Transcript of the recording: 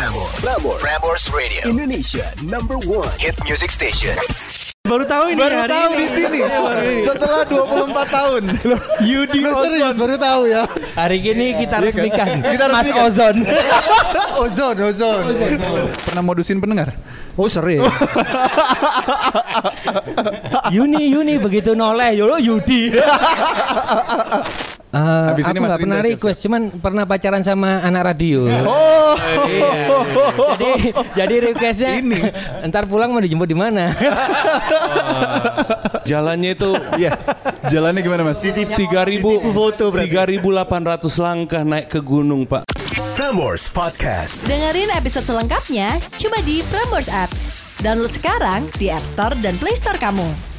Prambors. Prambors. Prambors Radio. Indonesia number one hit music station. Baru tahu ini Baru hari tahu ini. di sini. Iya. Setelah 24 tahun. Yudi Lu serius Ozon. baru tahu ya. Hari ini kita resmikan Kita Mas. Ozon. Ozon, ozon. Pernah modusin pendengar? Oh sering. Yuni Yuni begitu noleh yo Yudi. Eh, Habis aku nggak pernah request, cuman pernah pacaran sama anak radio. Oh. Jadi jadi requestnya ini. Ntar pulang mau dijemput di mana? Jalannya itu Iya. Jalannya gimana Mas? 3000 Ditipu foto berarti. 3800 langkah naik ke gunung, Pak. Prambors Podcast. Dengerin episode selengkapnya cuma di Prambors Apps. Download sekarang di App Store dan Play Store kamu.